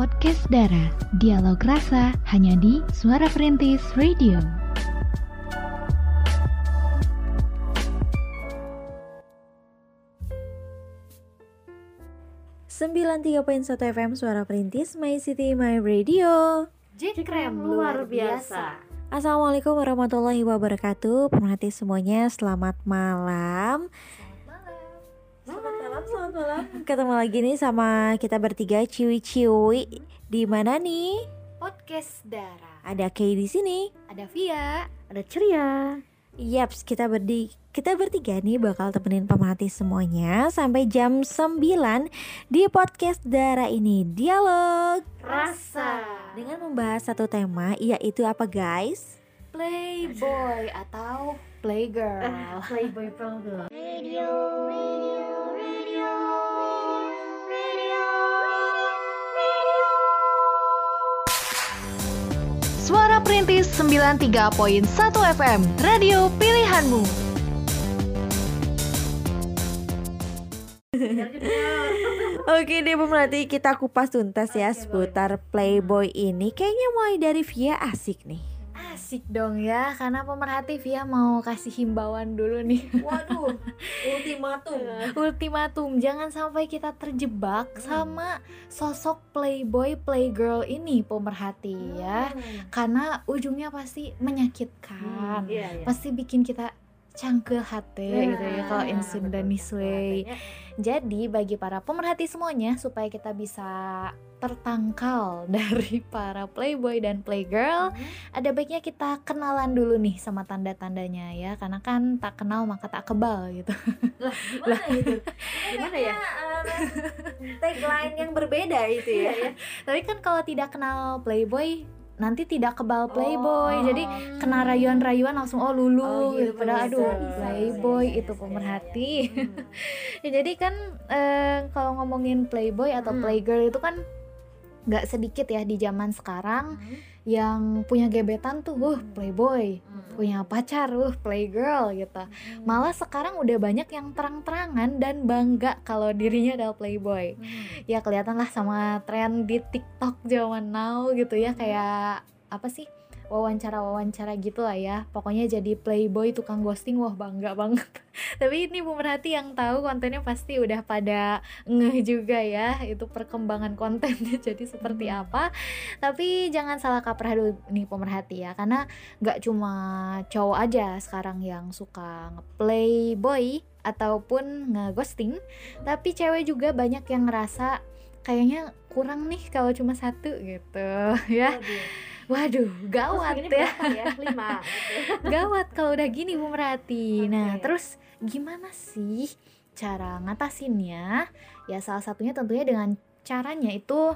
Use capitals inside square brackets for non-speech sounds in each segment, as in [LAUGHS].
podcast Dara. Dialog rasa hanya di Suara Perintis Radio. Sembilan tiga poin satu FM Suara Perintis My City My Radio. Jekrem luar biasa. Assalamualaikum warahmatullahi wabarakatuh. Pemerhati semuanya, selamat malam. Selamat malam, selamat malam. Ketemu lagi nih sama kita bertiga ciwi-ciwi. Di mana nih? Podcast Dara. Ada Kay di sini. Ada Via. Ada ceria. Yaps, kita berdi kita bertiga nih bakal temenin pemerhati semuanya sampai jam 9 di podcast Dara ini Dialog Rasa. dengan membahas satu tema yaitu apa guys? Playboy atau Playgirl. [LAUGHS] Playboy Playboy. Suara Perintis 93.1 FM, radio pilihanmu. [LAUGHS] Oke deh pemerhati kita kupas tuntas ya seputar Playboy ini. Kayaknya mulai dari Via asik nih Asik dong ya, karena pemerhati Via mau kasih himbauan dulu nih. [LAUGHS] Waduh, ultimatum Ultimatum, jangan sampai kita terjebak sama sosok Playboy Playgirl ini pemerhati ya. Karena ujungnya pasti menyakitkan. Iya, iya. Pasti bikin kita cangkel hati gitu ya kalau in Sundanese way. Jadi bagi para pemerhati semuanya supaya kita bisa tertangkal [LAUGHS] dari para playboy dan playgirl, ada baiknya kita kenalan dulu nih sama tanda-tandanya ya, karena kan tak kenal maka tak kebal gitu. Lah [LAUGHS] gimana itu? [LAUGHS] Gimana ya? Tagline yang berbeda itu ya Tapi kan kalau tidak kenal playboy nanti tidak kebal playboy, Oh. jadi kena rayuan-rayuan langsung oh lulu, Oh, gitu. gitu. padahal Bisa, aduh bisa, playboy bisa, itu pemerhati. Hmm. Ya, jadi kan eh, kalau ngomongin playboy atau Hmm. playgirl itu kan nggak sedikit ya di zaman sekarang yang punya gebetan tuh, uh playboy, punya pacar, uh playgirl gitu. Malah sekarang udah banyak yang terang-terangan dan bangga kalau dirinya adalah playboy. Ya kelihatan lah sama tren di TikTok zaman now gitu ya kayak apa sih? Wawancara-wawancara gitu lah ya. Pokoknya jadi playboy tukang ghosting wah bangga banget. [LAUGHS] Tapi ini pemerhati yang tahu kontennya pasti udah pada ngeh juga ya itu perkembangan kontennya. [LAUGHS] Jadi seperti apa? Tapi jangan salah kaprah dulu nih pemerhati ya karena nggak cuma cowok aja sekarang yang suka nge-playboy ataupun nge-ghosting tapi cewek juga banyak yang ngerasa kayaknya kurang nih kalau cuma satu gitu [LAUGHS] ya waduh gawat ya ya? Lima. [LAUGHS] gawat kalau udah gini Bu Merati. Nah, Oke. terus gimana sih cara ngatasinnya? Ya salah satunya tentunya dengan caranya itu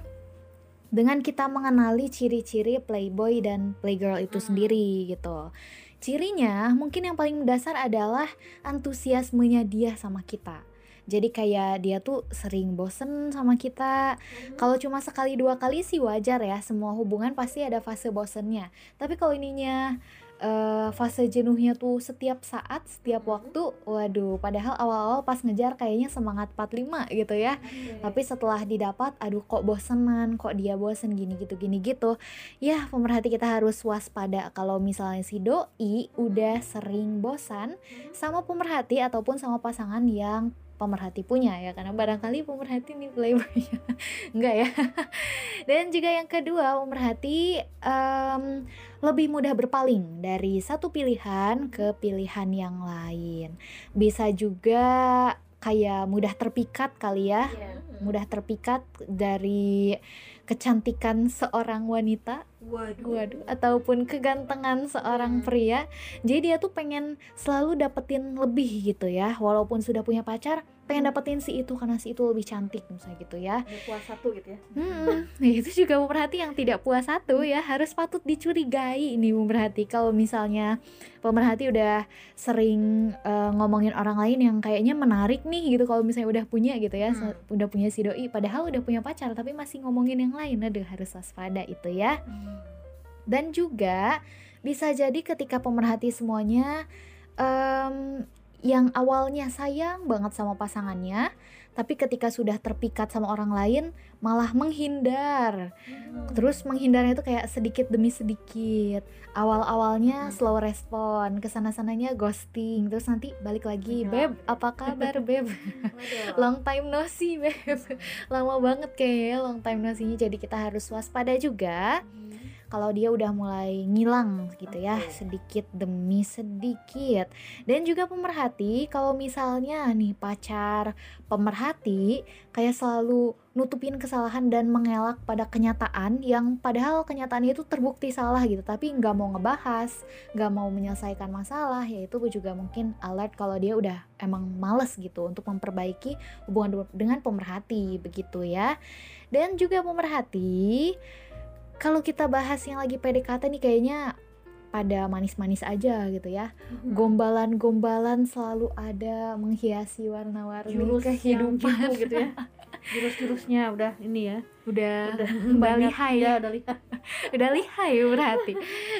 dengan kita mengenali ciri-ciri playboy dan playgirl itu Hmm. sendiri gitu. Cirinya mungkin yang paling mendasar adalah antusiasmenya dia sama kita. Jadi kayak dia tuh sering bosen sama kita, kalau cuma sekali dua kali sih wajar ya, semua hubungan pasti ada fase bosennya. Tapi kalau ininya eh, fase jenuhnya tuh setiap saat, setiap waktu, waduh, padahal awal-awal pas ngejar kayaknya semangat 45 gitu ya. Tapi setelah didapat, aduh kok bosenan, kok dia bosen gini gitu gini gitu. Ya, pemerhati kita harus waspada kalau misalnya si doi udah sering bosan sama pemerhati ataupun sama pasangan yang pemerhati punya ya. Karena barangkali pemerhati nih playboy [LAUGHS] enggak ya. [LAUGHS] Dan juga yang kedua pemerhati em, lebih mudah berpaling dari satu pilihan ke pilihan yang lain. Bisa juga kayak mudah terpikat kali ya. Mudah terpikat dari kecantikan seorang wanita Waduh Waduh, ataupun kegantengan seorang Hmm. pria. Jadi dia tuh pengen selalu dapetin lebih gitu ya. Walaupun sudah punya pacar, pengen dapetin si itu karena si itu lebih cantik misalnya gitu ya. Puas satu gitu ya. Hmm, [LAUGHS] itu juga pemerhati yang tidak puas satu ya harus patut dicurigai ini pemerhati kalau misalnya pemerhati udah sering eh, ngomongin orang lain yang kayaknya menarik nih gitu kalau misalnya udah punya gitu ya Hmm. udah punya si doi padahal udah punya pacar tapi masih ngomongin yang lain aduh harus waspada itu ya dan juga bisa jadi ketika pemerhati semuanya em, yang awalnya sayang banget sama pasangannya, tapi ketika sudah terpikat sama orang lain malah menghindar. Terus menghindarnya itu kayak sedikit demi sedikit. Awal-awalnya slow respon, ke sana-sananya ghosting, terus nanti balik lagi, beb, apa kabar beb? long time no see beb. Lama banget kayaknya long time no see jadi kita harus waspada juga kalau dia udah mulai ngilang gitu ya sedikit demi sedikit. Dan juga pemerhati kalau misalnya nih pacar pemerhati kayak selalu nutupin kesalahan dan mengelak pada kenyataan yang padahal kenyataannya itu terbukti salah gitu tapi nggak mau ngebahas nggak mau menyelesaikan masalah ya itu juga mungkin alert kalau dia udah emang males gitu untuk memperbaiki hubungan dengan pemerhati begitu ya. Dan juga pemerhati kalau kita bahas yang lagi PDKT nih kayaknya pada manis-manis aja gitu ya. Gombalan-gombalan selalu ada menghiasi warna-warni kehidupan gitu, gitu ya. [LAUGHS] Jurus-jurusnya udah ini ya. Udah udah [LAUGHS] udah lihai ya. udah lihat udah lihai berarti.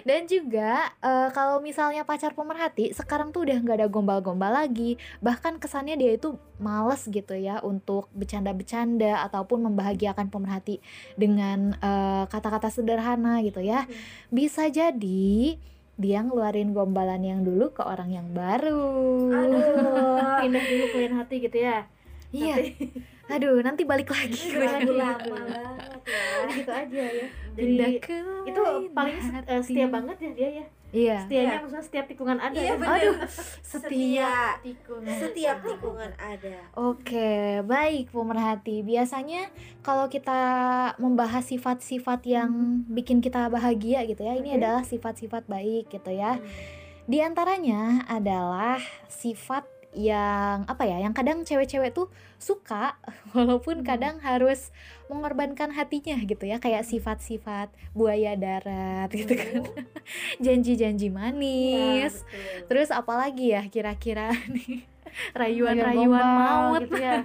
Dan juga eh, kalau misalnya pacar pemerhati sekarang tuh udah nggak ada gombal-gombal lagi. Bahkan kesannya dia itu males gitu ya untuk bercanda-bercanda ataupun membahagiakan pemerhati dengan eh, kata-kata sederhana gitu ya. Bisa jadi dia ngeluarin gombalan yang dulu ke orang yang baru. Aduh [LAUGHS] pindah dulu klien hati gitu ya. Iya. Tapi- aduh nanti balik lagi Iya, ke lama dia. banget jadi gitu aja ya jadi ke itu paling hati. eh, setia banget ya dia ya iya setianya Iya. maksudnya setiap tikungan ada Iya, ya bener. aduh setia setia tikungan setiap tikungan ada Oke, baik pemerhati. Biasanya kalau kita membahas sifat-sifat yang bikin kita bahagia gitu ya, ini adalah sifat-sifat baik gitu ya. Di antaranya adalah sifat yang apa ya, yang kadang cewek-cewek tuh suka [LAUGHS] walaupun kadang harus mengorbankan hatinya gitu ya, kayak sifat-sifat buaya darat gitu kan. [LAUGHS] Janji-janji manis. betul. Terus apalagi ya kira-kira [LAUGHS] nih Kayak rayuan-rayuan maut gitu ya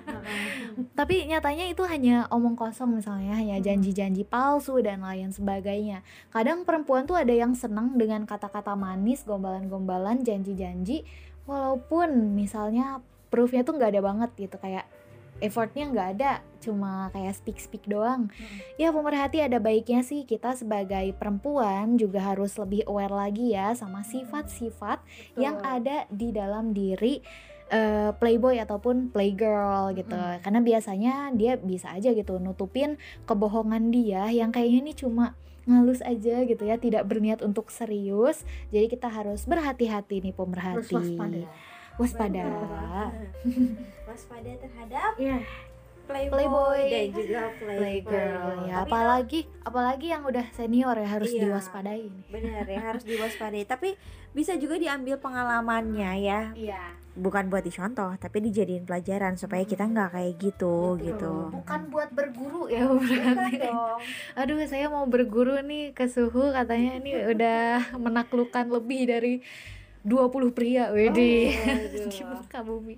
tapi nyatanya itu hanya omong kosong misalnya ya janji-janji palsu dan lain sebagainya kadang perempuan tuh ada yang senang dengan kata-kata manis gombalan-gombalan janji-janji walaupun misalnya proofnya tuh nggak ada banget gitu kayak effortnya nggak ada cuma kayak speak speak doang ya pemerhati ada baiknya sih kita sebagai perempuan juga harus lebih aware lagi ya sama sifat-sifat yang ada di dalam diri eh, playboy ataupun playgirl gitu. Karena biasanya dia bisa aja gitu nutupin kebohongan dia yang kayaknya ini cuma ngalus aja gitu ya tidak berniat untuk serius. Jadi kita harus berhati-hati nih pemerhati waspada. Waspada. Waspada terhadap Iya. playboy, Playboy. dan juga playgirl. Playgirl ya. Tapi apalagi apalagi yang udah senior ya harus Iya. diwaspadai benar ya harus diwaspadai. Tapi bisa juga diambil pengalamannya ya. Iya bukan buat dicontoh tapi dijadiin pelajaran supaya kita nggak kayak gitu Betul. gitu. Bukan buat berguru ya berarti. dong. Aduh saya mau berguru nih ke suhu katanya ini [LAUGHS] udah menaklukkan lebih dari 20 pria Widih aduh. [LAUGHS] di muka bumi.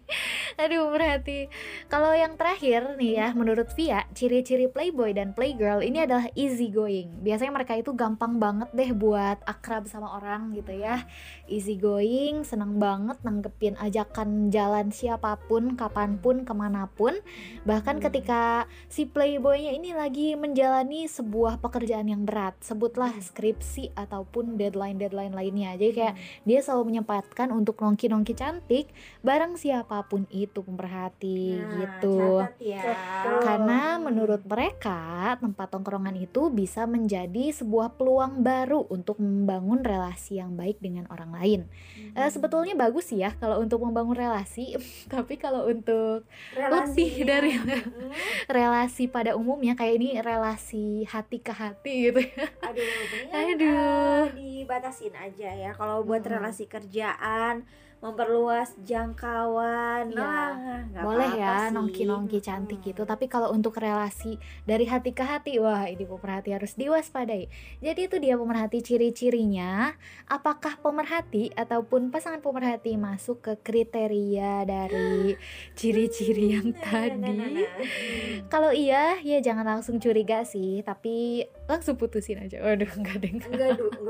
Aduh berarti. Kalau yang terakhir nih ya menurut Via ciri-ciri playboy dan playgirl ini adalah easy going. Biasanya mereka itu gampang banget deh buat akrab sama orang gitu ya. Easy going senang banget nanggepin ajakan jalan siapa pun kapan pun ke mana pun. Bahkan Hmm. ketika si playboynya ini lagi menjalani sebuah pekerjaan yang berat sebutlah skripsi ataupun deadline deadline lainnya. Jadi kayak dia selalu menyempatkan untuk nongki-nongki cantik bareng siapa pun itu pemerhati Nah, gitu catat ya Betul. karena menurut mereka tempat tongkrongan itu bisa menjadi sebuah peluang baru untuk membangun relasi yang baik dengan orang lain. Eh, sebetulnya bagus sih ya kalau untuk membangun relasi, [LAUGHS] tapi kalau untuk lebih dari Hmm, [LAUGHS] relasi pada umumnya kayak ini relasi hati ke hati gitu. aduh mendingan, [LAUGHS] Aduh. eh, dibatasin aja ya kalau buat Mm-mm. relasi kerjaan memperluas jangkauan Iya. nah nggak Boleh apa-apa ya sih. nongki-nongki cantik Mm. gitu Tapi kalau untuk relasi dari hati ke hati Wah ini pemerhati harus diwaspadai Jadi itu dia pemerhati ciri-cirinya Apakah pemerhati ataupun pasangan pemerhati masuk ke kriteria dari [GASPS] ciri-ciri yang Nah, nah, nah, tadi nah, nah. [LAUGHS] Kalau iya ya jangan langsung curiga sih Tapi langsung putusin aja Waduh enggak deh enggak. enggak juga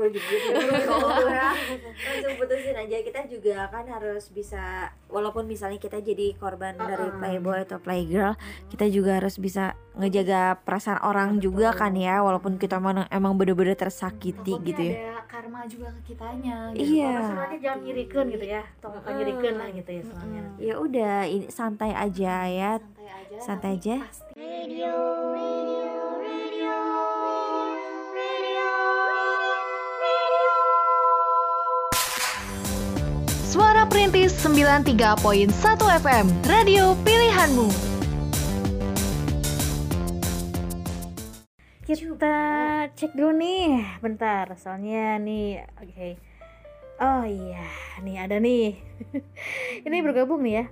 langsung putusin aja kita juga kan harus bisa walaupun misalnya kita jadi korban dari Uh-uh. playboy atau playgirl kita juga harus bisa ngejaga perasaan orang juga kan ya walaupun kita emang emang bener-bener tersakiti Takutnya gitu ya ada karma juga ke kitanya Iya. Sebenarnya jangan ngirikan gitu ya. Tolong Mm-mm. ngirikan lah gitu ya soalnya. Mm-mm. ya udah ini santai aja ya santai aja Santai aja. pasti Suara Perintis 93.1 FM, radio pilihanmu. Kita cek dulu nih, bentar. Soalnya nih, oke. Oh iya, nih ada nih. [LAUGHS] Ini bergabung nih ya.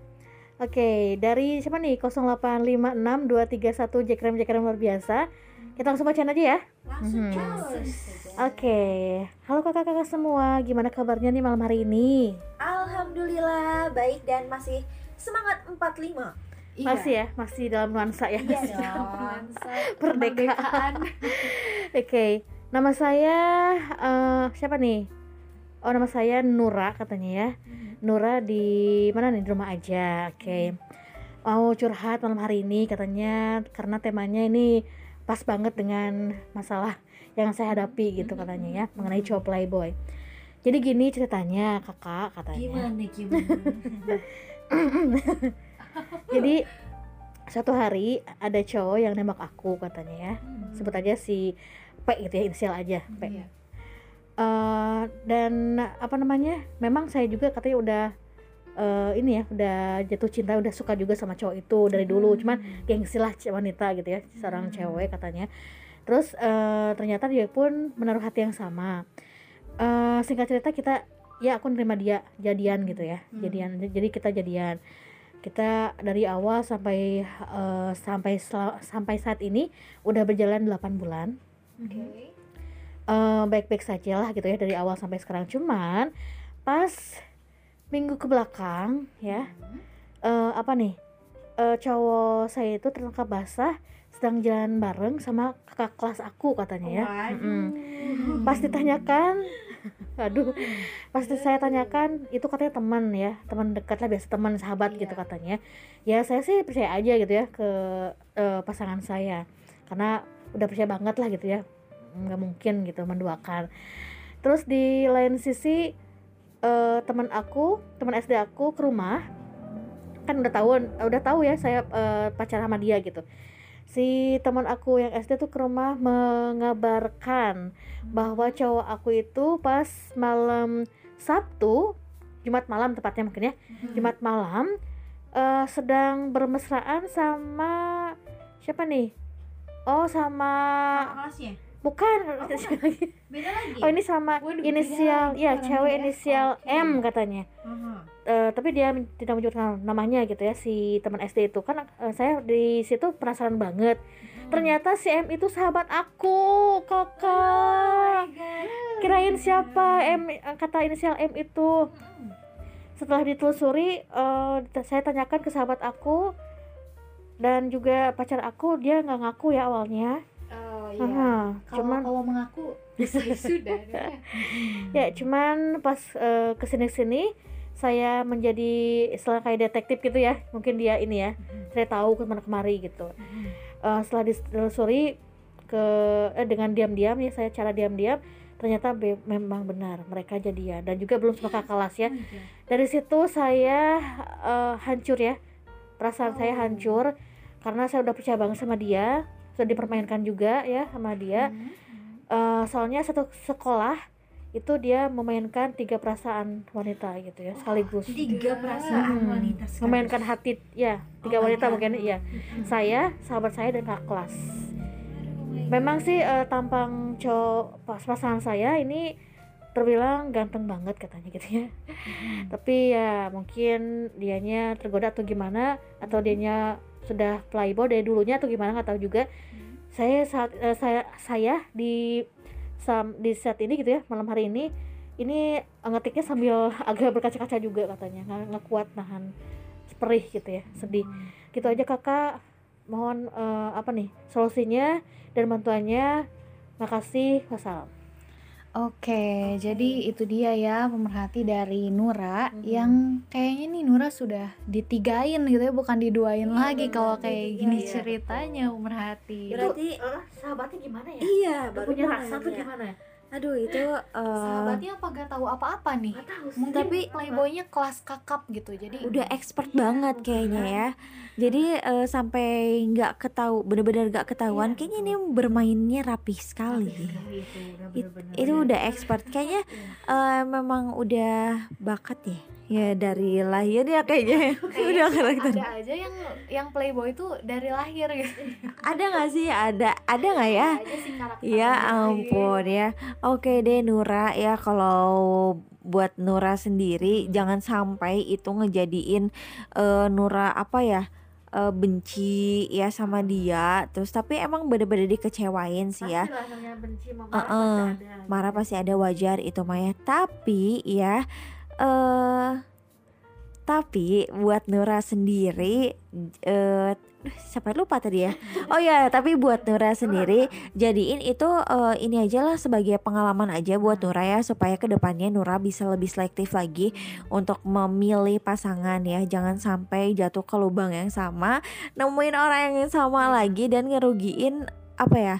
Oke, dari siapa nih? 0856231 Jekrem Jekrem luar biasa. Kita langsung bacain aja ya. langsung Mhm. Oke, halo kakak-kakak semua. Gimana kabarnya nih malam hari ini? Alhamdulillah baik dan masih semangat 45 Iya. Masih ya, masih dalam nuansa ya. Iya dalam. Nuansa [LAUGHS] Kemerdekaan. [LAUGHS] Oke, nama saya eh, siapa nih? Oh, nama saya Nura katanya ya. Nura di mana nih? Di rumah aja. Oke. Mau curhat malam hari ini katanya karena temanya ini pas banget dengan masalah yang saya hadapi gitu katanya ya mengenai cowok playboy. Jadi gini ceritanya kakak katanya. Gimana gimana? [LAUGHS] Jadi satu hari ada cowok yang nembak aku katanya ya. Sebut aja si P gitu ya, inisial aja P. Iya. Eh, dan apa namanya? Memang saya juga katanya udah eh, ini ya, udah jatuh cinta, udah suka juga sama cowok itu dari dulu. Cuman gengsi lah wanita gitu ya, seorang cewek katanya. Terus eh, ternyata dia pun menaruh hati yang sama. Eh, singkat cerita kita ya aku nerima dia jadian gitu ya. Jadian. Jadi kita jadian. Kita dari awal sampai eh, sampai sampai saat ini udah berjalan 8 bulan Oke. eh, baik-baik saja lah gitu ya dari awal sampai sekarang cuman pas minggu ke belakang ya. Eh, apa nih? Eh, cowok saya itu tertangkap basah sedang jalan bareng sama kakak kelas aku katanya ya. Mm-mm. pas ditanyakan [LAUGHS] aduh pas saya tanyakan itu katanya teman ya. Teman dekat lah biasa teman sahabat gitu katanya. Ya saya sih percaya aja gitu ya ke eh, pasangan saya. Karena udah percaya banget lah gitu ya. Nggak mungkin gitu menduakan. Terus di lain sisi eh, teman aku teman SD aku ke rumah. Kan udah tahu udah tahu ya saya eh, pacaran sama dia gitu. Si teman aku yang SD tuh ke rumah mengabarkan bahwa cowok aku itu pas malam Sabtu Jumat malam tepatnya mungkin ya Jumat malam eh, sedang bermesraan sama siapa nih? Oh sama kelasnya bukan. [LAUGHS] Beda lagi? Oh ini sama Waduh, inisial. ya cewek inisial Oke. M katanya. Eh, tapi dia tidak menyebutkan namanya gitu ya si teman SD itu. Kan eh, saya di situ penasaran banget. Ternyata si M itu sahabat aku kakak. Kirain siapa M eh, kata inisial M itu. Setelah ditelusuri eh, saya tanyakan ke sahabat aku dan juga pacar aku dia nggak ngaku ya awalnya Oh iya. Aha, Kalau cuman kalau mengaku [LAUGHS] sudah. ya. [LAUGHS] ya cuman pas eh, ke sini sini saya menjadi istilah kayak detektif gitu ya. Mungkin dia ini ya saya tahu ke mana kemari gitu. Eh, setelah ditelusuri ke eh, dengan diam-diam ya saya cara diam-diam ternyata be- memang benar mereka jadian. Dan juga belum kakak kelas ya. Dari situ saya eh, hancur ya. Perasaan saya hancur karena saya udah percaya banget sama dia dipermainkan juga ya sama dia. Eh, soalnya satu sekolah itu dia memainkan tiga perasaan wanita gitu ya sekaligus. tiga perasaan Hmm. wanita sekaligus. memainkan hati ya tiga Oh wanita mungkin iya. Saya sahabat saya dan kakak kelas. Memang sih eh, tampang cowok pas pasangan saya ini terbilang ganteng banget katanya gitu ya. Tapi ya mungkin dianya tergoda atau gimana atau dianya sudah playboy dari dulunya atau gimana nggak tahu juga saya saat eh, saya saya di sam, di saat ini gitu ya malam hari ini ini ngetiknya sambil agak berkaca-kaca juga katanya nggak nggak kuat nahan perih gitu ya sedih. Gitu aja kakak. Mohon eh, apa nih solusinya dan bantuannya. Makasih. Wassalam Oke, jadi itu dia ya pemerhati dari Nura Mhm. yang kayaknya nih Nura sudah ditigain gitu ya, bukan diduain Iya, lagi benar, kalau kayak ditiga, gini iya, ceritanya pemerhati. Berarti Eh, sahabatnya gimana ya iya, Udah baru punya rasa tuh nanya. gimana ya Aduh, itu eh, Sahabatnya apa gak tahu apa-apa nih? Gak tahu. Mungkin Tapi- playboynya kelas kakap gitu, jadi udah expert banget kayaknya ya. Jadi eh, sampai nggak ketahu, bener-bener nggak ketahuan. Iya, Kayaknya ini bermainnya rapih sekali. Itu, udah It- bener-bener. itu udah expert kayaknya eh, memang udah bakat ya ya dari lahir ya kayaknya. [LAUGHS] Udah karakter ada aja yang yang playboy itu dari lahir gitu. [LAUGHS] ada nggak sih? Ada ada nggak ya? Ada sih ya ampun ya. Oke deh Nura ya kalau buat Nura sendiri jangan sampai itu ngejadiin eh, Nura apa ya eh, benci ya sama dia. Terus tapi emang bener-bener dikecewain sih ya. Benci marah eh. pasti ada. marah pasti ada wajar itu Maya tapi ya eh tapi buat Nura sendiri eh aduh, sampai lupa tadi ya? Oh ya tapi buat Nura sendiri jadiin itu eh, ini aja lah sebagai pengalaman aja buat Nura ya supaya ke depannya Nura bisa lebih selektif lagi untuk memilih pasangan ya. Jangan sampai jatuh ke lubang yang sama nemuin orang yang sama lagi dan ngerugiin apa ya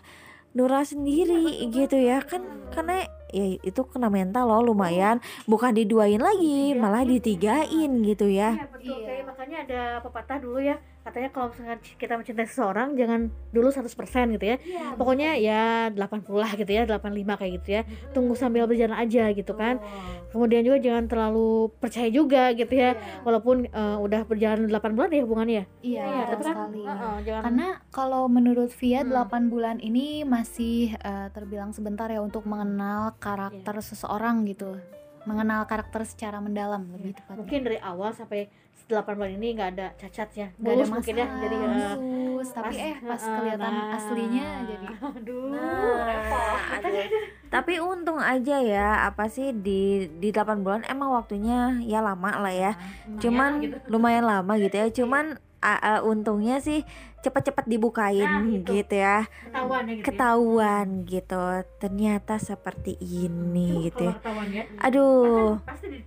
Nura sendiri gitu ya. Kan karena ya itu kena mental loh lumayan. Bukan diduain lagi malah ditigain gitu ya. Iya betul Iya. kayak makanya ada pepatah dulu ya. Katanya kalau misalkan kita mencintai seseorang jangan dulu 100% gitu ya. Iya, pokoknya ya 80 lah gitu ya 85 kayak gitu ya. Tunggu sambil berjalan aja gitu kan. Kemudian juga jangan terlalu percaya juga gitu ya. Walaupun eh, udah berjalan 8 bulan ya hubungannya ya. Iya, Iya, betul tapi kan, sekali. Heeh, jangan Karena kalau menurut Via Hmm. 8 bulan ini masih eh, terbilang sebentar ya untuk mengenal karakter Iya. seseorang gitu. Mengenal karakter secara mendalam lebih tepatnya. Iya. mungkin dari awal sampai 8 bulan ini nggak ada cacatnya Gak ada Mulus mungkin ya masalah, jadi eh, mulus, tapi pas- eh pas heeh, kelihatan nah. aslinya jadi aduh Nah, repot aduh. Tapi untung aja ya apa sih di di 8 bulan emang waktunya ya lama lah ya. Lumayan Cuman gitu. lumayan lama gitu ya. Cuman a- untungnya sih cepet-cepet dibukain Nah, itu. gitu ya. ketahuan ya gitu ya. Ketahuan gitu. Ternyata seperti ini gitu ya. Ya Aduh, pasti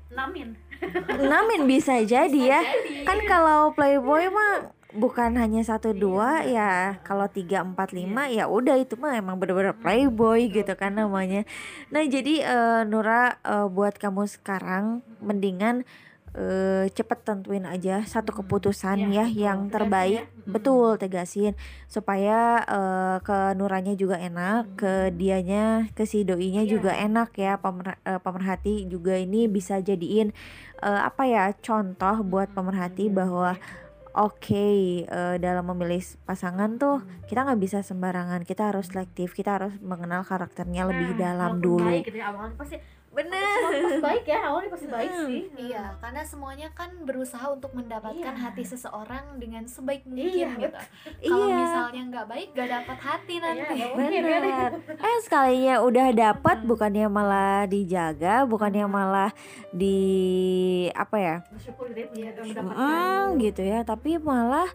[LAUGHS] namin bisa jadi ya. Kan kalau Playboy mah bukan hanya satu dua ya kalau tiga empat lima ya udah itu mah emang bener-bener playboy gitu kan namanya nah jadi eh, Nura eh, buat kamu sekarang mendingan eh, cepet tentuin aja satu keputusan Iya, ya betul. yang terbaik. ya. Mm. betul tegasin. Supaya eh, ke Nuranya juga enak ke dianya ke si doinya Iya. juga enak ya. Pemer, eh, pemerhati juga ini bisa jadiin eh, apa ya contoh buat pemerhati bahwa oke eh, dalam memilih pasangan tuh kita nggak bisa sembarangan. Kita harus selektif. Kita harus mengenal karakternya lebih Nah, dalam walaupun dulu. baik gitu ya, awalnya pasti bener semua pasti baik ya awalnya pasti baik Hmm. sih Iya, karena semuanya kan berusaha untuk mendapatkan Iya. hati seseorang dengan sebaik mungkin Iya, gitu. Kalau iya misalnya nggak baik, gak dapat hati nanti. Iya, mungkin ya. bener eh sekalinya udah dapat bukannya malah dijaga bukannya malah di apa ya bersyukur gitu ya mm, gitu ya tapi malah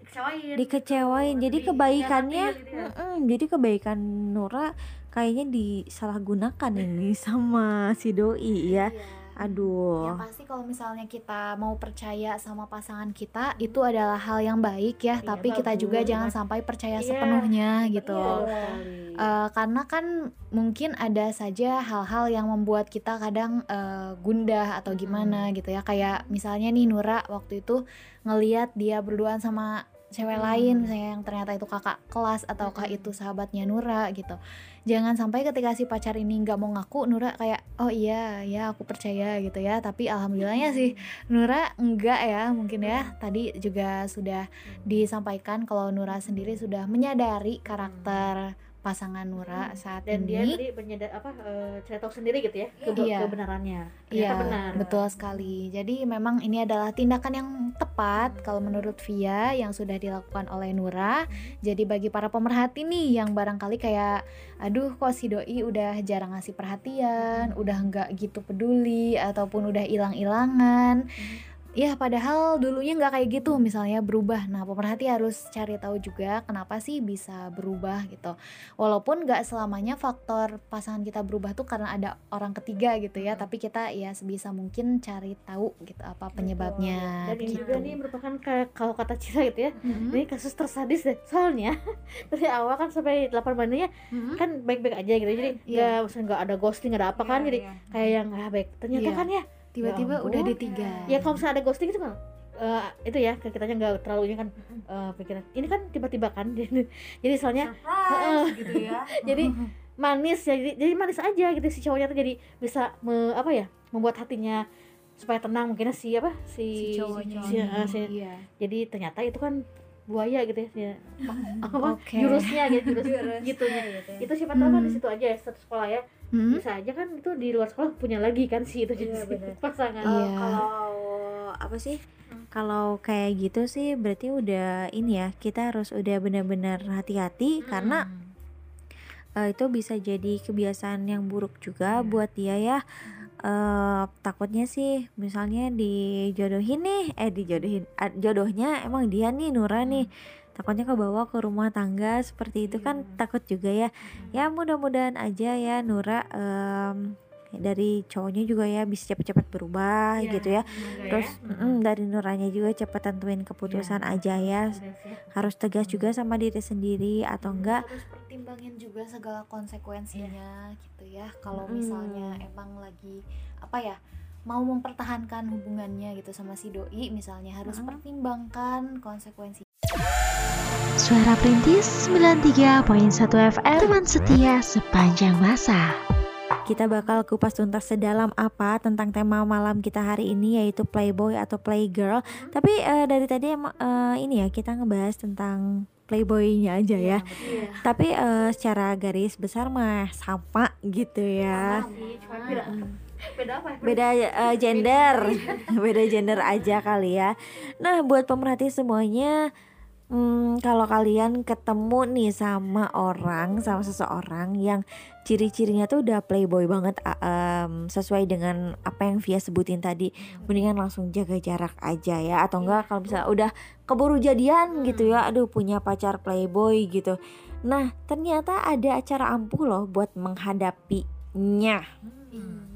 dikecewain dikecewain gitu. jadi Jadi kebaikannya hianatin gitu ya. mm-mm, jadi kebaikan Nura kayaknya disalahgunakan ini [LAUGHS] sama si doi ya Iya. aduh Yang pasti kalau misalnya kita mau percaya sama pasangan kita itu adalah hal yang baik ya, Iya, tapi kita juga bagus. jangan sampai percaya Iya, sepenuhnya gitu. Sekali. Eh, karena kan mungkin ada saja hal-hal yang membuat kita kadang eh, gundah atau gimana gitu ya kayak misalnya nih Nura waktu itu ngeliat dia berduaan sama cewek Hmm. lain misalnya yang ternyata itu kakak kelas ataukah Hmm. itu sahabatnya Nura gitu. Jangan sampai ketika si pacar ini nggak mau ngaku Nura kayak oh iya ya aku percaya gitu ya. Tapi alhamdulillahnya sih Nura enggak ya mungkin ya. Tadi juga sudah disampaikan kalau Nura sendiri sudah menyadari karakter pasangan Nura saat dan dia ini tadi menyadar apa eh, cerita sendiri gitu ya ke Iya. kebenarannya Iya, Ternyata benar betul sekali. Jadi memang ini adalah tindakan yang tepat kalau menurut Via yang sudah dilakukan oleh Nura. Jadi bagi para pemerhati nih yang barangkali kayak, aduh kok si doi udah jarang ngasih perhatian, udah nggak gitu peduli ataupun udah hilang-hilangan. Ya padahal dulunya nggak kayak gitu misalnya berubah nah pemerhati harus cari tahu juga kenapa sih bisa berubah gitu walaupun nggak selamanya faktor pasangan kita berubah tuh karena ada orang ketiga gitu ya tapi kita ya sebisa mungkin cari tahu gitu apa penyebabnya dan ini gitu. juga nih merupakan kayak kalau kata Cira gitu ya Mhm. ini kasus tersadis deh soalnya [LAUGHS] dari awal kan sampai 8 menitnya Mhm. kan baik-baik aja gitu jadi Iya. nggak maksudnya nggak ada ghosting nggak ada apa kan jadi kayak yang ah baik ternyata Iya. kan ya tiba-tiba Ya udah di tiga. Ya kalau misalnya ada ghosting itu kan eh, itu ya ke kitanya nggak terlalu ini kan eh, pikiran. Ini kan tiba-tiba kan [LAUGHS] jadi soalnya Heeh. gitu ya. [LAUGHS] Jadi manis ya jadi, jadi manis aja gitu si cowoknya tuh jadi bisa me- apa ya membuat hatinya supaya tenang mungkin si apa si, si cowoknya si- eh, si- iya. jadi ternyata itu kan buaya gitu ya si- [LAUGHS] apa Oke. jurusnya gitu jurus gitu itu siapa tahu kan di Hmm. situ aja ya satu sekolah ya Mhm. bisa aja kan itu di luar sekolah punya lagi kan si itu Iya, jadi benar. [LAUGHS] pasangan. Iya. Oh, kalau apa sih? Kalau kayak gitu sih berarti udah ini ya kita harus udah benar-benar hati-hati karena eh, itu bisa jadi kebiasaan yang buruk juga buat dia ya. Eh takutnya sih misalnya dijodohin nih eh dijodohin ah, jodohnya emang dia nih Nura nih takutnya kebawa ke rumah tangga seperti itu kan takut juga ya. Ya mudah-mudahan aja ya Nura em, dari cowoknya juga ya bisa cepet-cepet berubah Iya, gitu ya. terus mm, dari Nuranya juga cepet tentuin keputusan aja ya. harus tegas juga sama diri sendiri atau enggak. Harus pertimbangin juga segala konsekuensinya gitu ya. Kalau Mm. misalnya emang lagi apa ya mau mempertahankan hubungannya gitu sama si doi misalnya harus pertimbangkan konsekuensi Suara Perintis 93.1 FM Teman setia sepanjang masa. Kita bakal kupas tuntas sedalam apa tentang tema malam kita hari ini yaitu playboy atau playgirl. Tapi eh, dari tadi eh, ini ya kita ngebahas tentang playboynya aja ya. Tapi eh, secara garis besar mah sama gitu ya. Beda. Beda apa ya? Beda eh, gender. [LAUGHS] Beda gender aja kali ya. Nah buat pemerhati semuanya hmm, kalau kalian ketemu nih sama orang sama seseorang yang ciri-cirinya tuh udah playboy banget em, sesuai dengan apa yang Via sebutin tadi mendingan langsung jaga jarak aja ya. Atau enggak kalau bisa udah keburu jadian gitu ya aduh punya pacar playboy gitu. Nah ternyata ada acara ampuh loh buat menghadapinya.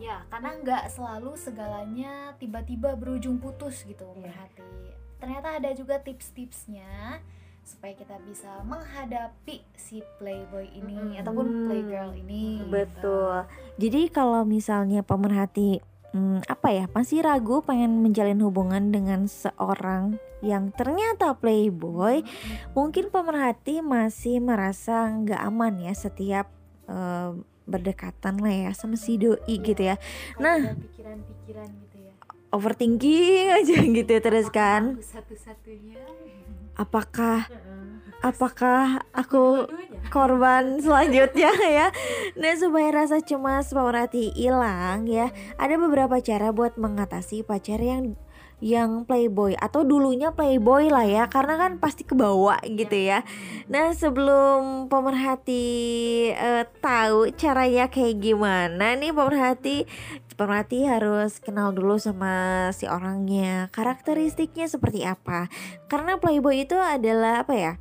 Iya karena nggak selalu segalanya tiba-tiba berujung putus gitu berarti ternyata ada juga tips-tipsnya supaya kita bisa menghadapi si playboy ini ataupun playgirl ini gitu. Betul. Jadi kalau misalnya pemerhati hmm, apa ya masih ragu pengen menjalin hubungan dengan seorang yang ternyata playboy, mungkin pemerhati masih merasa nggak aman ya setiap eh, berdekatan lah ya sama si doi gitu ya. Nah. pikiran-pikiran gitu Overthinking [LAUGHS] aja gitu terus kan. Satu-satunya Apakah apakah aku korban [LAUGHS] selanjutnya ya. Nah supaya rasa cemas pemerhati hilang ya, ada beberapa cara buat mengatasi pacar yang yang playboy atau dulunya playboy lah ya karena kan pasti kebawa gitu ya. Nah sebelum pemerhati eh, tahu caranya kayak gimana nih pemerhati pemerhati harus kenal dulu sama si orangnya. Karakteristiknya seperti apa? Karena playboy itu adalah apa ya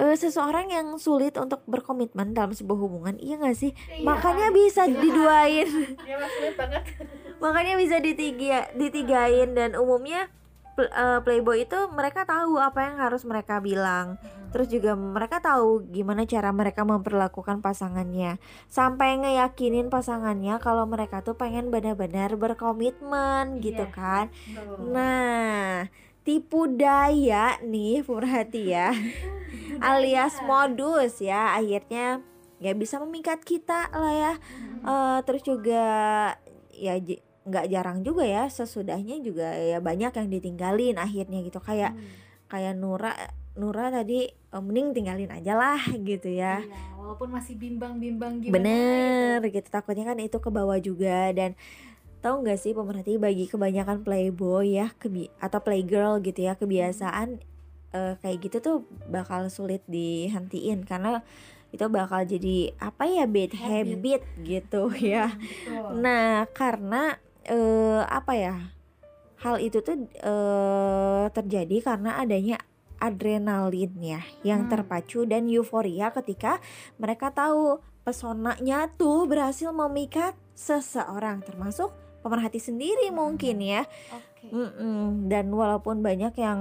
eh, seseorang yang sulit untuk berkomitmen dalam sebuah hubungan iya gak sih? Makanya bisa diduain. Ya mas sulit banget. Makanya bisa ditiga ditigain dan umumnya playboy itu mereka tahu apa yang harus mereka bilang. Terus juga mereka tahu gimana cara mereka memperlakukan pasangannya. Sampai ngeyakinin pasangannya kalau mereka tuh pengen benar-benar berkomitmen gitu Iya. kan nah tipu daya nih pemerhati ya. [LAUGHS] Alias modus ya akhirnya ya bisa memikat kita lah ya. Eh, terus juga ya nggak jarang juga ya sesudahnya juga ya banyak yang ditinggalin akhirnya gitu. Kayak kayak Nura Nura tadi eh, mending tinggalin aja lah gitu ya. Iya, walaupun masih bimbang-bimbang gimana bener gitu. takutnya kan itu ke bawah juga. Dan tahu nggak sih pemerhati bagi kebanyakan playboy ya kebi atau playgirl gitu ya kebiasaan eh, kayak gitu tuh bakal sulit dihentiin. Karena itu bakal jadi apa ya bad habit, gitu ya. Betul. Nah, karena eh apa ya? hal itu tuh eh, terjadi karena adanya adrenalin ya yang Hmm. terpacu dan euforia ketika mereka tahu pesonanya tuh berhasil memikat seseorang termasuk pemerhati sendiri mungkin ya. Mm-mm. dan walaupun banyak yang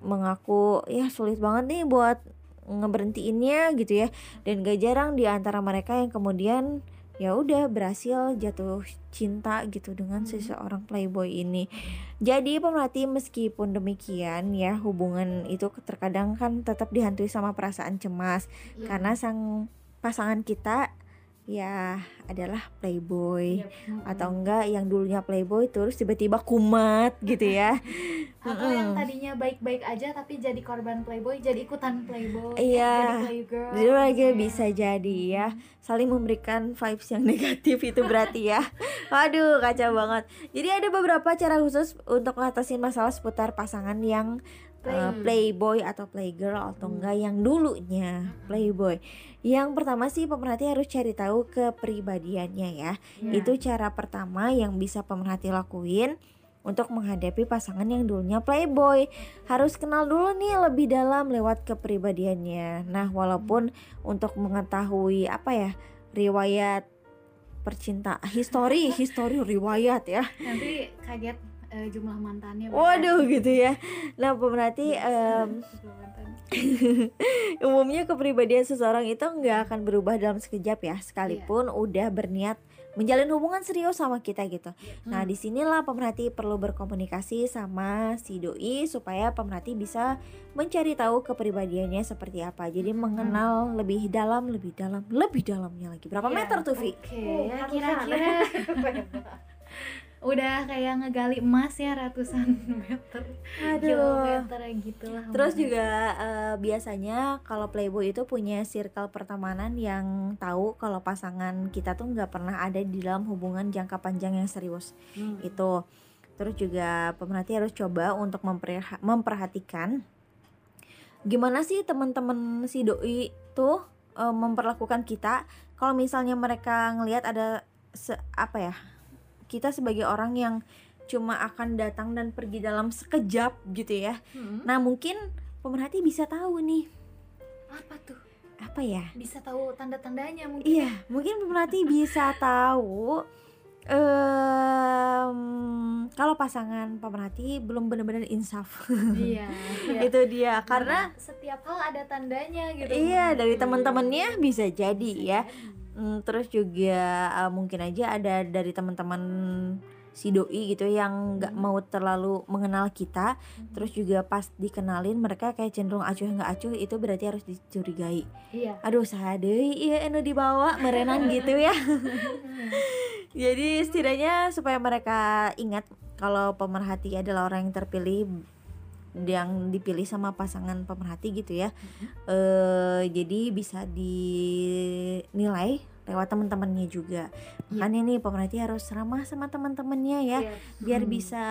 mengaku ya sulit banget nih buat ngeberhentiinnya gitu ya dan gak jarang di antara mereka yang kemudian ya udah berhasil jatuh cinta gitu dengan seseorang playboy ini. Jadi pemerhati meskipun demikian ya hubungan itu terkadang kan tetap dihantui sama perasaan cemas Iya. karena sang pasangan kita ya adalah playboy Yep. atau enggak yang dulunya playboy terus tiba-tiba kumat gitu ya. [LAUGHS] atau yang tadinya baik-baik aja tapi jadi korban playboy jadi ikutan playboy Iya. jadi playgirl Jadi lagi gitu ya. bisa jadi ya saling memberikan vibes yang [LAUGHS] negatif itu berarti ya. [LAUGHS] Waduh kacau banget. Jadi ada beberapa cara khusus untuk mengatasi masalah seputar pasangan yang uh, playboy atau playgirl atau enggak yang dulunya playboy. Yang pertama sih pemerhati harus cari tahu kepribadiannya ya. Iya. Itu cara pertama yang bisa pemerhati lakuin untuk menghadapi pasangan yang dulunya playboy. Harus kenal dulu nih lebih dalam lewat kepribadiannya. Nah, walaupun untuk mengetahui apa ya, riwayat percintaan, histori, histori riwayat ya. nanti kaget eh, jumlah mantannya Waduh gitu ya. Nah, Jumlah mantan. [LAUGHS] umumnya kepribadian seseorang itu nggak akan berubah dalam sekejap ya sekalipun udah berniat menjalin hubungan serius sama kita gitu. Nah di sinilah pemerhati perlu berkomunikasi sama si doi supaya pemerhati bisa mencari tahu kepribadiannya seperti apa. Jadi mengenal lebih dalam, lebih dalam, lebih dalamnya lagi. Berapa Iya. meter tuh Vi? Oke, Oh, ya kira-kira [LAUGHS] [LAUGHS] udah kayak ngegali emas ya ratusan [LAUGHS] meter kilometer gitu lah Terus umurnya. juga eh, biasanya kalau playboy itu punya circle pertemanan yang tahu kalau pasangan kita tuh nggak pernah ada di dalam hubungan jangka panjang yang serius Hmm. itu. Terus juga pemerhati harus coba untuk memperha- memperhatikan gimana sih teman-teman si doi tuh eh, memperlakukan kita kalau misalnya mereka ngelihat ada se- apa ya kita sebagai orang yang cuma akan datang dan pergi dalam sekejap gitu ya Hmm. Nah mungkin pemerhati bisa tahu nih apa tuh apa ya? bisa tahu tanda-tandanya mungkin Iya mungkin pemerhati bisa [LAUGHS] tahu em kalau pasangan pemerhati belum benar-benar insaf. iya [LAUGHS] iya. Itu dia karena setiap hal ada tandanya gitu iya dari teman-temannya bisa jadi Bisa ya. jadi. Hmm, terus juga eh, mungkin aja ada dari teman-teman si doi gitu yang nggak Hmm. mau terlalu mengenal kita terus juga pas dikenalin mereka kayak cenderung acuh nggak acuh itu berarti harus dicurigai. Iya. Aduh sadei iya anu dibawa merenan gitu ya. [LAUGHS] Jadi setidaknya supaya mereka ingat kalau pemerhati adalah orang yang terpilih yang dipilih sama pasangan pemerhati gitu ya. Eh jadi bisa dinilai lewat teman-temannya juga. Makanya nih pemerhati harus ramah sama teman-temannya ya Iya. biar Hmm. bisa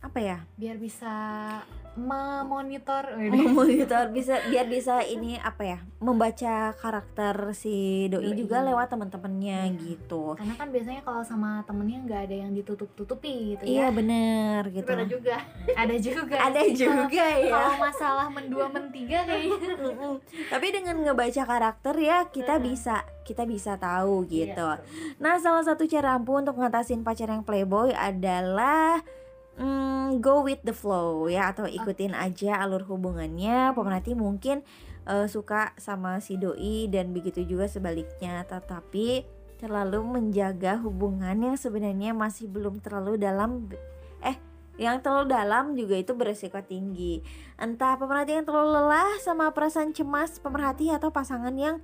apa ya? Biar bisa memonitor [LAUGHS] memonitor bisa biar bisa ini apa ya membaca karakter si doi Doi. juga lewat teman-temannya Iya. gitu karena kan biasanya kalau sama temennya nggak ada yang ditutup-tutupi gitu iya ya bener gitu Ada juga. [LAUGHS] ada juga ada juga Kalau- ya kalau [LAUGHS] masalah mendua mentiga kayaknya Mm-mm. tapi dengan ngebaca karakter ya kita Mm-mm. bisa kita bisa tahu gitu Iya. nah salah satu cara ampuh untuk ngatasin pacar yang playboy adalah mm, go with the flow ya atau ikutin aja alur hubungannya. Pemerhati mungkin eh, suka sama si doi dan begitu juga sebaliknya. Tetapi terlalu menjaga hubungan yang sebenarnya masih belum terlalu dalam eh yang terlalu dalam juga itu beresiko tinggi. Entah pemerhati yang terlalu lelah sama perasaan cemas pemerhati atau pasangan yang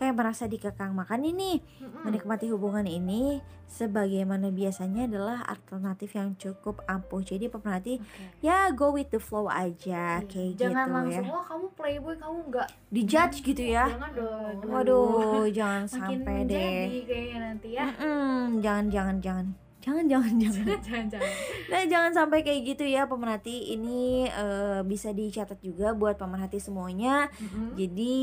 kayak merasa dikekang. Makan ini menikmati hubungan ini sebagaimana biasanya adalah alternatif yang cukup ampuh. Jadi pemerhati ya go with the flow aja kayak jangan gitu langsung ya wah kamu playboy kamu nggak dijudge gitu ya. Jangan dong. Waduh jangan makin sampai jadi deh kayaknya nanti ya. Mm-mm, jangan jangan jangan jangan [LAUGHS] jangan jangan. Jangan jangan Nah jangan sampai kayak gitu ya pemerhati. Ini eh, bisa dicatat juga buat pemerhati semuanya. Jadi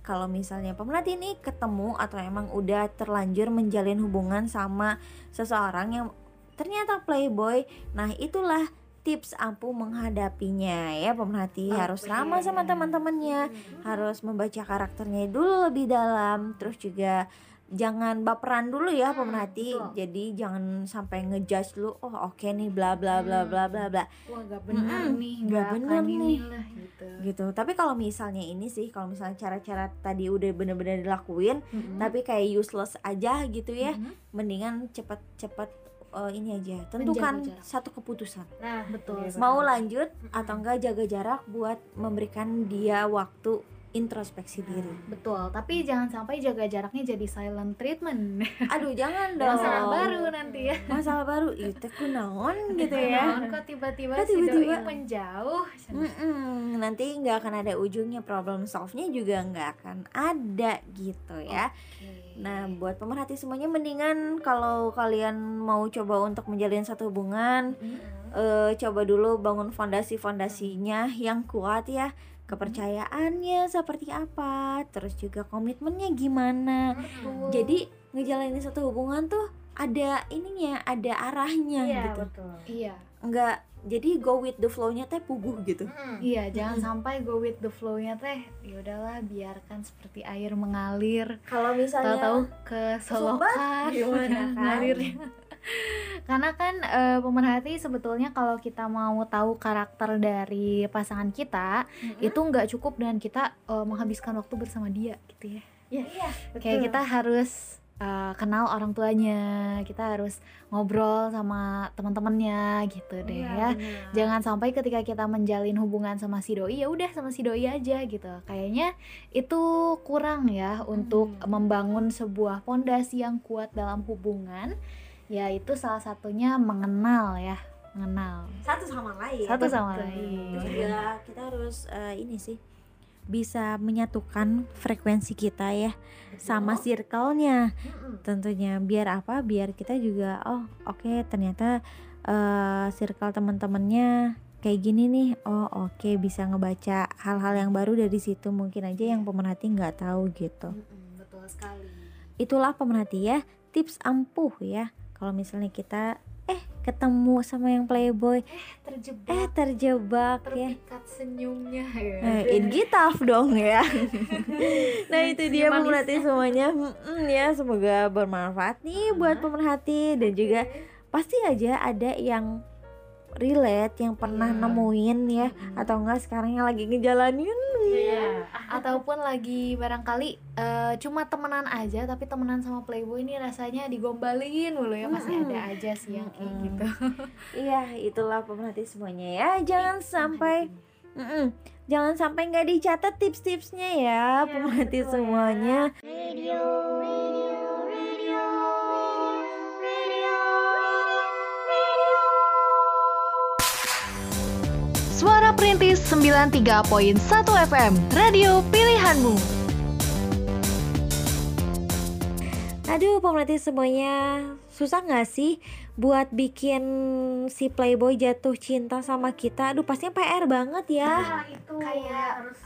kalau misalnya pemerhati ini ketemu atau emang udah terlanjur menjalin hubungan sama seseorang yang ternyata playboy nah itulah tips ampuh menghadapinya ya pemerhati. Harus ramah sama teman-temannya. Harus membaca karakternya dulu lebih dalam terus juga jangan baperan dulu ya pemerhati. betul. jadi jangan sampai ngejudge lu oh oke nih bla bla bla bla bla bla. Wah gak bener Mm-mm, nih nggak gak bener akan nih. gitu. Gitu. Tapi kalau misalnya ini sih kalau misalnya cara-cara tadi udah bener-bener dilakuin tapi kayak useless aja gitu ya Mhm. mendingan cepet-cepet eh, ini aja tentukan satu keputusan. Nah betul mau lanjut atau enggak jaga jarak buat memberikan dia waktu introspeksi diri. Betul tapi jangan sampai jaga jaraknya jadi silent treatment. Aduh jangan [LAUGHS] dong. masalah baru nanti ya. Masalah baru itu kunaon gitu ya. Naon kok tiba-tiba Kok si tiba-tiba? doi menjauh? Mm-mm, nanti nggak akan ada ujungnya problem solve-nya juga nggak akan ada gitu ya. Nah, buat pemerhati semuanya mendingan kalau kalian mau coba untuk menjalin satu hubungan, eh, coba dulu bangun fondasi-fondasinya yang kuat ya. Kepercayaannya seperti apa, terus juga komitmennya gimana. Jadi ngejalanin satu hubungan tuh ada ininya, ada arahnya iya gitu. betul iya Enggak jadi go with the flow-nya teh puguh gitu. iya jangan sampai go with the flow-nya teh ya udahlah biarkan seperti air mengalir Kalau misalnya tahu-tahu ke solokan gimana [LAUGHS] kan? ngalirnya karena kan eh, pemerhati sebetulnya kalau kita mau tahu karakter dari pasangan kita itu nggak cukup dengan kita eh, menghabiskan waktu bersama dia gitu ya. Iya, kayak kita harus eh, kenal orang tuanya kita harus ngobrol sama teman-temannya gitu deh Iya, ya. jangan sampai ketika kita menjalin hubungan sama si doi ya udah sama si doi aja gitu. Kayaknya itu kurang ya untuk membangun sebuah fondasi yang kuat dalam hubungan yaitu salah satunya mengenal ya mengenal. Satu sama lain. satu sama lain. Juga kita harus eh, ini sih bisa menyatukan frekuensi kita ya sama circle-nya. Tentunya biar apa? Biar kita juga oh oke ternyata eh, circle teman-temannya kayak gini nih. Oh oke bisa ngebaca hal-hal yang baru dari situ. Mungkin aja yang pemerhati nggak tahu gitu. Betul sekali. Itulah pemerhati ya tips ampuh ya kalau misalnya kita eh ketemu sama yang playboy. Terjebak. Eh terjebak ya. Terpikat senyumnya ya. Eh, in gitaf dong ya. [LAUGHS] nah itu dia pemerhati semuanya. Mm-mm, ya semoga bermanfaat nih buat pemerhati dan juga pasti aja ada yang relate yang pernah Iya. nemuin ya atau enggak sekarang yang lagi ngejalanin. iya ataupun lagi barangkali eh, cuma temenan aja tapi temenan sama playboy ini rasanya digombalin mulu ya pasti ada aja sih yang kayak gitu [LAUGHS] Iya, itulah pemerhati semuanya ya. Jangan sampai Mm-mm. Jangan sampai nggak dicatat tips-tipsnya ya, pemerhati betul ya. semuanya. Suara Perintis 93.1 FM, radio pilihanmu. Aduh, pemerhati semuanya, susah nggak sih buat bikin si playboy jatuh cinta sama kita? Aduh, pastinya PR banget ya. Nah, itu Kayak- harus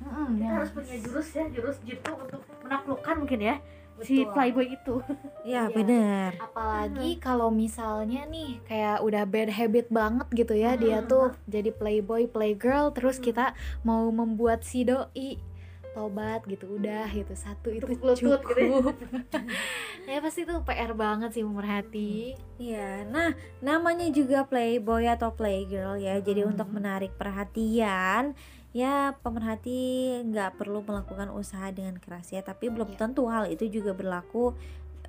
Mm-mm, kita ya. harus punya jurus ya jurus jitu untuk menaklukkan mungkin ya si Betul. playboy itu Ya, [LAUGHS] Iya. bener. apalagi kalau misalnya nih kayak udah bad habit banget gitu ya dia tuh jadi playboy playgirl terus kita mau membuat si doi tobat gitu udah gitu satu itu lutut gitu ya. cukup [LAUGHS] ya pasti itu PR banget sih pemerhati Iya, nah namanya juga playboy atau playgirl ya. Jadi Hmm. untuk menarik perhatian, ya pemerhati nggak perlu melakukan usaha dengan keras ya. Tapi belum Iya. tentu hal itu juga berlaku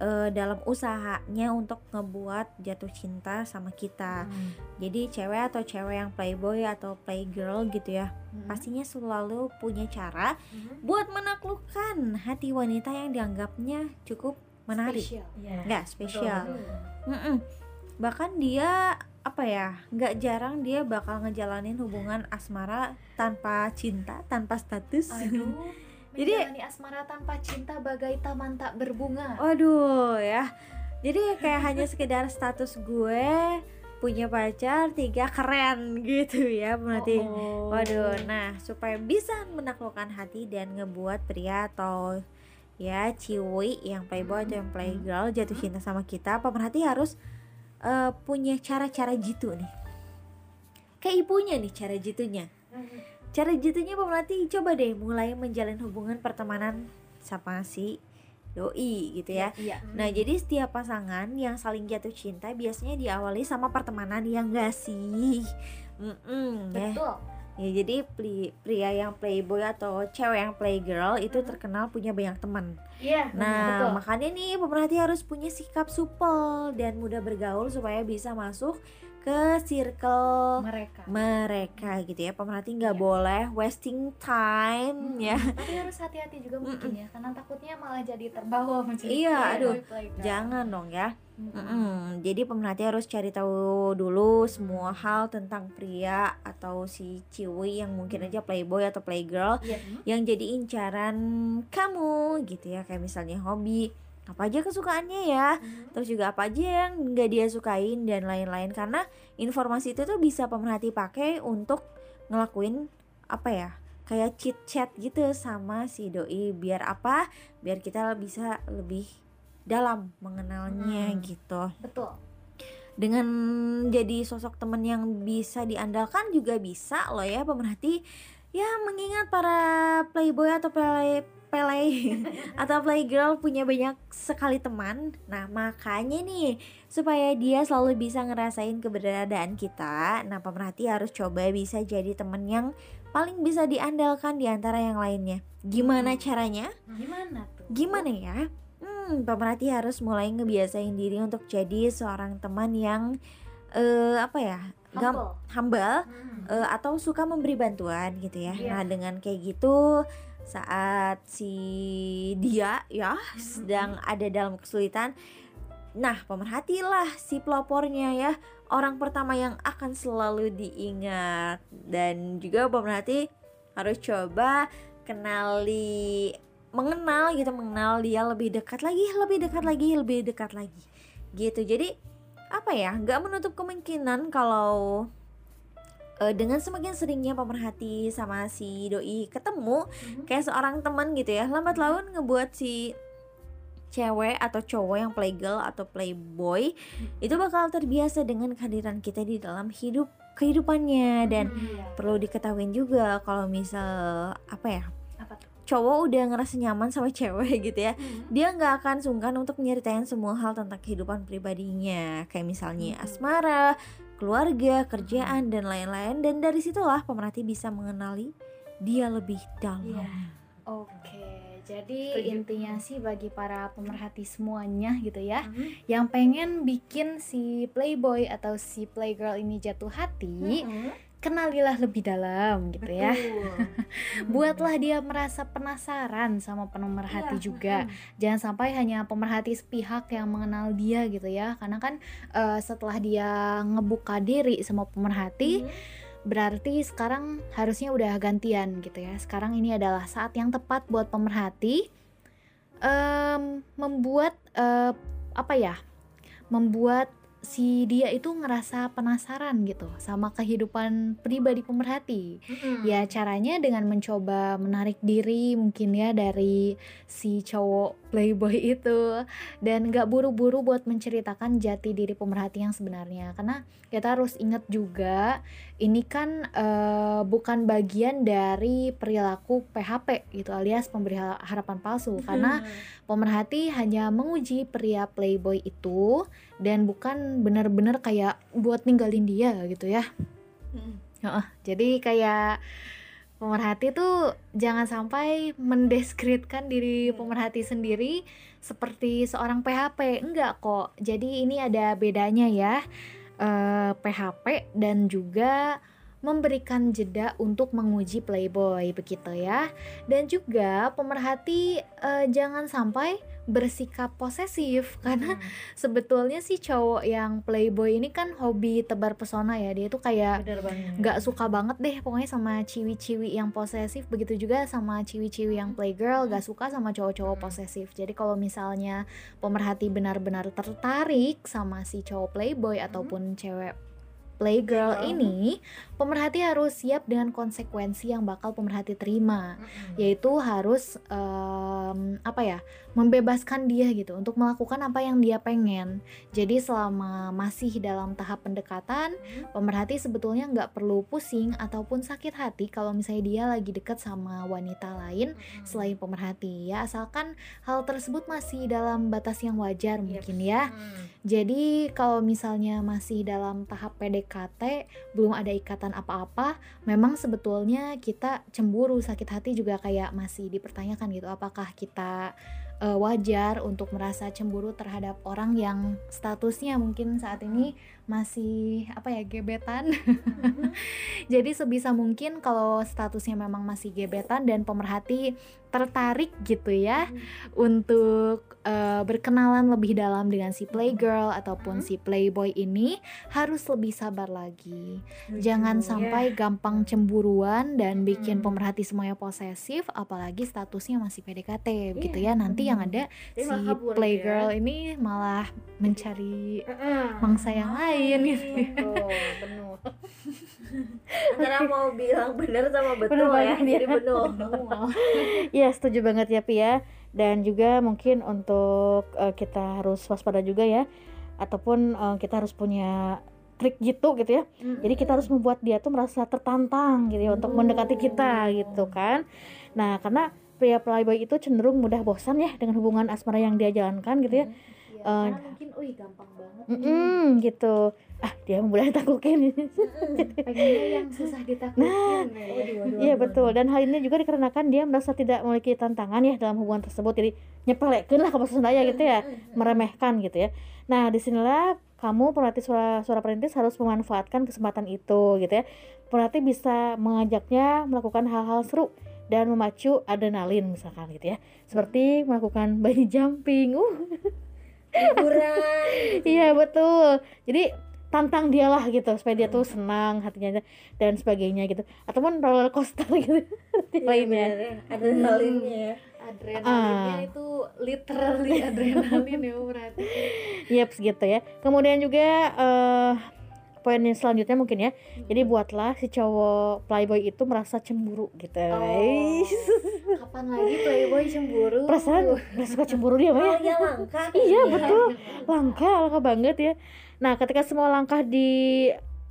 eh, dalam usahanya untuk ngebuat jatuh cinta sama kita. Jadi cewek atau cewek yang playboy atau playgirl gitu ya, Hmm. pastinya selalu punya cara buat menaklukkan hati wanita yang dianggapnya cukup menarik. Spesial. Iya. Nggak spesial. Hmm. Bahkan dia apa ya, nggak jarang dia bakal ngejalanin hubungan asmara tanpa cinta, tanpa status. aduh [LAUGHS] Jadi- asmara tanpa cinta bagai taman tak berbunga Waduh ya. Jadi kayak hanya sekedar status gue punya pacar tiga keren gitu ya berarti. Oh. Waduh, nah supaya bisa menaklukkan hati dan ngebuat pria atau ya ciwi yang playboy atau yang playgirl jatuh cinta sama kita, pemerhati harus eh, punya cara-cara jitu nih kayak ibunya nih cara jitunya cara jitunya pemerhati coba deh mulai menjalin hubungan pertemanan sama si doi gitu ya Iya. Nah, jadi setiap pasangan yang saling jatuh cinta biasanya diawali sama pertemanan yang gak sih? Mm-mm, ya. Betul. Ya, jadi pli- pria yang playboy atau cewek yang playgirl itu terkenal punya banyak teman. Iya. Nah, betul. makanya nih pemerhati harus punya sikap supel dan mudah bergaul supaya bisa masuk ke circle mereka. mereka gitu ya. Pemerhati nggak Iya. boleh wasting time ya. Tapi harus hati-hati juga mungkin ya, karena takutnya malah jadi terbawa menjadi Iya, aduh. Jangan dong ya. Mm-mm. Mm-mm. Jadi pemerhati harus cari tahu dulu semua hal tentang pria atau si ciwi yang mungkin aja playboy atau playgirl Iya. yang jadi incaran kamu gitu ya kayak misalnya hobi apa aja kesukaannya ya? Terus juga apa aja yang nggak dia sukain dan lain-lain. Karena informasi itu tuh bisa pemerhati pakai untuk ngelakuin apa ya kayak chit chat gitu sama si doi. Biar apa? Biar kita bisa lebih dalam mengenalnya Hmm. gitu. Betul. dengan jadi sosok teman yang bisa diandalkan juga bisa loh ya pemerhati. Ya mengingat para playboy atau play play [LAUGHS] atau playgirl punya banyak sekali teman nah makanya nih supaya dia selalu bisa ngerasain keberadaan kita nah pemerhati harus coba bisa jadi teman yang paling bisa diandalkan di antara yang lainnya gimana caranya Gimana tuh? Gimana ya? Hmm, pemerhati harus mulai ngebiasain diri untuk jadi seorang teman yang eh apa ya? gam- Humble. humble Hmm. eh, atau suka memberi bantuan gitu ya. Iya. Nah, dengan kayak gitu saat si dia ya sedang ada dalam kesulitan Nah, pemerhatilah si pelopornya ya, orang pertama yang akan selalu diingat dan juga pemerhati harus coba kenali mengenal gitu, mengenal dia lebih dekat lagi, lebih dekat lagi, lebih dekat lagi. Gitu. Jadi apa ya? nggak menutup kemungkinan kalau eh, dengan semakin seringnya pemerhati sama si doi ketemu kayak seorang teman gitu ya, lambat laun ngebuat si cewek atau cowok yang playgirl atau playboy itu bakal terbiasa dengan kehadiran kita di dalam hidup kehidupannya. Dan Iya. perlu diketahui juga kalau misal apa ya Apa tuh? cowok udah ngerasa nyaman sama cewek [LAUGHS] gitu ya Hmm. dia nggak akan sungkan untuk nyeritain semua hal tentang kehidupan pribadinya. Kayak misalnya asmara keluarga kerjaan dan lain-lain dan dari situlah pemerhati bisa mengenali dia lebih dalam Iya. Oke, jadi Setuju. intinya sih bagi para pemerhati semuanya gitu ya, Mhm. yang pengen bikin si playboy atau si playgirl ini jatuh hati, Mhm. Kenalilah lebih dalam gitu ya. Betul. [LAUGHS] Buatlah dia merasa penasaran sama pemerhati Iya, juga. Jangan sampai hanya pemerhati sepihak yang mengenal dia gitu ya. Karena kan eh, setelah dia ngebuka diri sama pemerhati, berarti sekarang harusnya udah gantian gitu ya. Sekarang ini adalah saat yang tepat buat pemerhati em, membuat eh, apa ya? Membuat si dia itu ngerasa penasaran gitu sama kehidupan pribadi pemerhati. Mhm. Ya caranya dengan mencoba menarik diri mungkin ya dari si cowok playboy itu dan nggak buru-buru buat menceritakan jati diri pemerhati yang sebenarnya karena kita harus ingat juga ini kan eh, bukan bagian dari perilaku PHP gitu alias pemberi ha- harapan palsu karena pemerhati hanya menguji pria playboy itu dan bukan benar-benar kayak buat ninggalin dia gitu ya Mhm. Heeh, jadi kayak pemerhati tuh jangan sampai mendeskripsikan diri pemerhati sendiri seperti seorang PHP. Enggak kok. Jadi ini ada bedanya ya. eh, PHP dan juga memberikan jeda untuk menguji playboy begitu ya. Dan juga pemerhati eh, jangan sampai bersikap posesif. [LAUGHS] Karena sebetulnya sih cowok yang playboy ini kan hobi tebar pesona ya. Dia tuh kayak nggak suka banget deh pokoknya sama ciwi-ciwi yang posesif. Begitu juga sama ciwi-ciwi yang playgirl. Gak suka sama cowok-cowok posesif. Jadi kalau misalnya pemerhati benar-benar tertarik sama si cowok playboy ataupun cewek playgirl. ini pemerhati harus siap dengan konsekuensi yang bakal pemerhati terima. Yaitu harus em, apa ya membebaskan dia gitu untuk melakukan apa yang dia pengen. Jadi selama masih dalam tahap pendekatan pemerhati sebetulnya nggak perlu pusing ataupun sakit hati kalau misalnya dia lagi dekat sama wanita lain selain pemerhati. Ya asalkan hal tersebut masih dalam batas yang wajar mungkin ya. Jadi kalau misalnya masih dalam tahap PDKT belum ada ikatan apa-apa memang sebetulnya kita cemburu sakit hati juga kayak masih dipertanyakan gitu. Apakah kita eh, wajar untuk merasa cemburu terhadap orang yang statusnya mungkin saat ini masih apa ya gebetan. [LAUGHS] Jadi sebisa mungkin kalau statusnya memang masih gebetan dan pemerhati tertarik gitu ya untuk eh, berkenalan lebih dalam dengan si playgirl ataupun si playboy ini harus lebih sabar lagi. Jangan sampai gampang cemburuan dan bikin pemerhati semuanya posesif apalagi statusnya masih PDKT gitu ya. Nanti yang ada Jadi si playgirl ini malah mencari mangsa yang lain gitu ya. Betul, benar. antara mau bilang benar sama betul Bener ya banget ya. jadi betul. [LAUGHS] Iya setuju banget ya Pi ya dan juga mungkin untuk eh, kita harus waspada juga ya ataupun eh, kita harus punya trik gitu gitu ya. Jadi kita harus membuat dia tuh merasa tertantang gitu ya untuk mendekati kita gitu kan. Nah karena pria playboy itu cenderung mudah bosan ya dengan hubungan asmara yang dia jalankan gitu ya Eh, karena mungkin, wih gampang banget. Mm-mm, gitu ah dia mudah ditaklukin Pengennya yang susah. Nah, ya. Iya betul dan hal ini juga dikarenakan dia merasa tidak memiliki tantangan ya dalam hubungan tersebut jadi nyepelekin lah ke bahasa Sunda ya gitu ya meremehkan gitu ya. Nah di sinilah kamu pelatih suara suara perintis harus memanfaatkan kesempatan itu gitu ya. Pelatih bisa mengajaknya melakukan hal-hal seru dan memacu adrenalin misalkan gitu ya. Seperti melakukan bunny jumping. Uh, hiburan iya betul. Jadi tantang dia lah gitu supaya dia tuh senang hatinya dan sebagainya gitu ataupun roller coaster [LAUGHS] gitu lainnya adrenalinnya Adrenalinnya Ah. itu literally [LAUGHS] adrenalin ya berarti. Yep, gitu ya. Kemudian juga eh poin yang selanjutnya mungkin ya. Jadi buatlah si cowok playboy itu merasa cemburu gitu. Oh. Kapan lagi playboy cemburu? Perasaan suka cemburu dia ya. oh ya langka [LAUGHS] Iya betul, langka, langka banget ya. Nah, ketika semua langkah di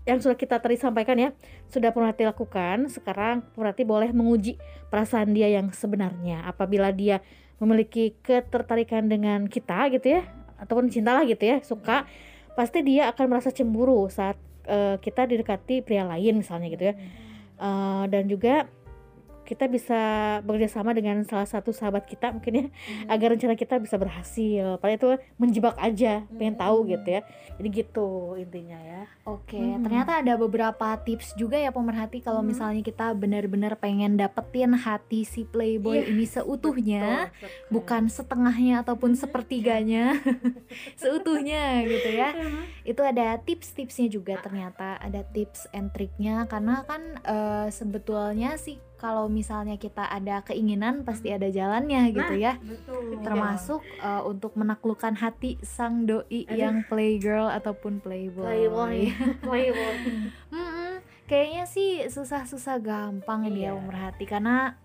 yang sudah kita tadi sampaikan ya sudah Purnati lakukan, sekarang Purnati boleh menguji perasaan dia yang sebenarnya. Apabila dia memiliki ketertarikan dengan kita gitu ya, ataupun cinta lah gitu ya, suka, pasti dia akan merasa cemburu saat eh, kita didekati pria lain misalnya gitu ya. Eh, dan juga kita bisa bekerja sama dengan salah satu sahabat kita mungkin ya agar rencana kita bisa berhasil. Padahal itu menjebak aja, pengen tahu gitu ya. Jadi gitu intinya ya. Oke, Hmm. ternyata ada beberapa tips juga ya pemerhati kalau misalnya kita benar-benar pengen dapetin hati si playboy Iya, ini seutuhnya, bukan setengahnya ataupun sepertiganya, [LAUGHS] seutuhnya gitu ya. Itu ada tips-tipsnya juga ternyata, ada tips and triknya karena kan eh, sebetulnya sih kalau misalnya kita ada keinginan pasti ada jalannya gitu ya. betul Termasuk eh, untuk menaklukkan hati sang doi yang playgirl ataupun playboy. Playboy. [LAUGHS] Playboy. Mm-mm. Kayaknya sih susah-susah gampang dia Iya. pemerhati karena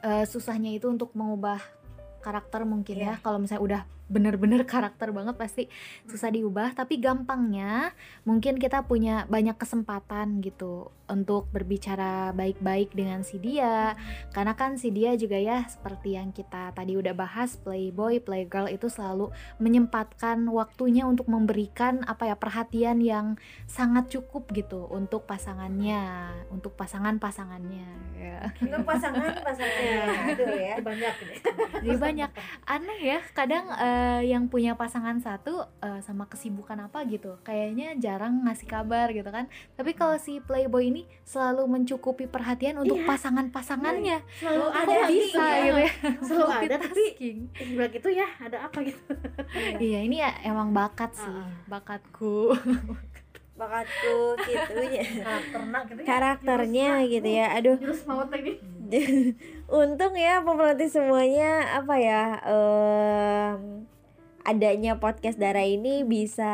eh, susahnya itu untuk mengubah karakter mungkin Iya. ya. Kalau misalnya udah bener-bener karakter banget pasti susah diubah. Tapi gampangnya mungkin kita punya banyak kesempatan gitu untuk berbicara baik-baik dengan si dia. Karena kan si dia juga ya seperti yang kita tadi udah bahas playboy, playgirl itu selalu menyempatkan waktunya untuk memberikan apa ya perhatian yang sangat cukup gitu untuk pasangannya, untuk pasangan-pasangannya. Ya. untuk pasangan pasangannya aduh ya Banyak ini. Jadi banyak aneh ya kadang eh, yang punya pasangan satu eh, sama kesibukan apa gitu kayaknya jarang ngasih kabar gitu kan tapi kalau si playboy ini selalu mencukupi perhatian untuk Iya. pasangan-pasangannya selalu Kok ada bisa hatinya. gitu ya Selalu ada tapi sebelah gitu ya ada apa gitu. [LAUGHS] iya ini ya emang bakat sih Ah. bakatku [LAUGHS] bakatku gitunya Karakternya gitu ya. karakternya gitu ya aduh Jurus maut lagi. [LAUGHS] untung ya pemerhati semuanya apa ya em, adanya podcast Dara ini bisa